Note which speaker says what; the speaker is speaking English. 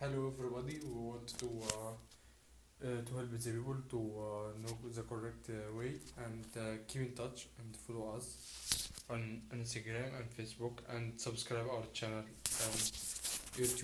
Speaker 1: Hello everybody, we want to uh, uh, to help the people to uh, know the correct uh, way and uh, keep in touch and follow us on Instagram and Facebook and subscribe our channel on YouTube.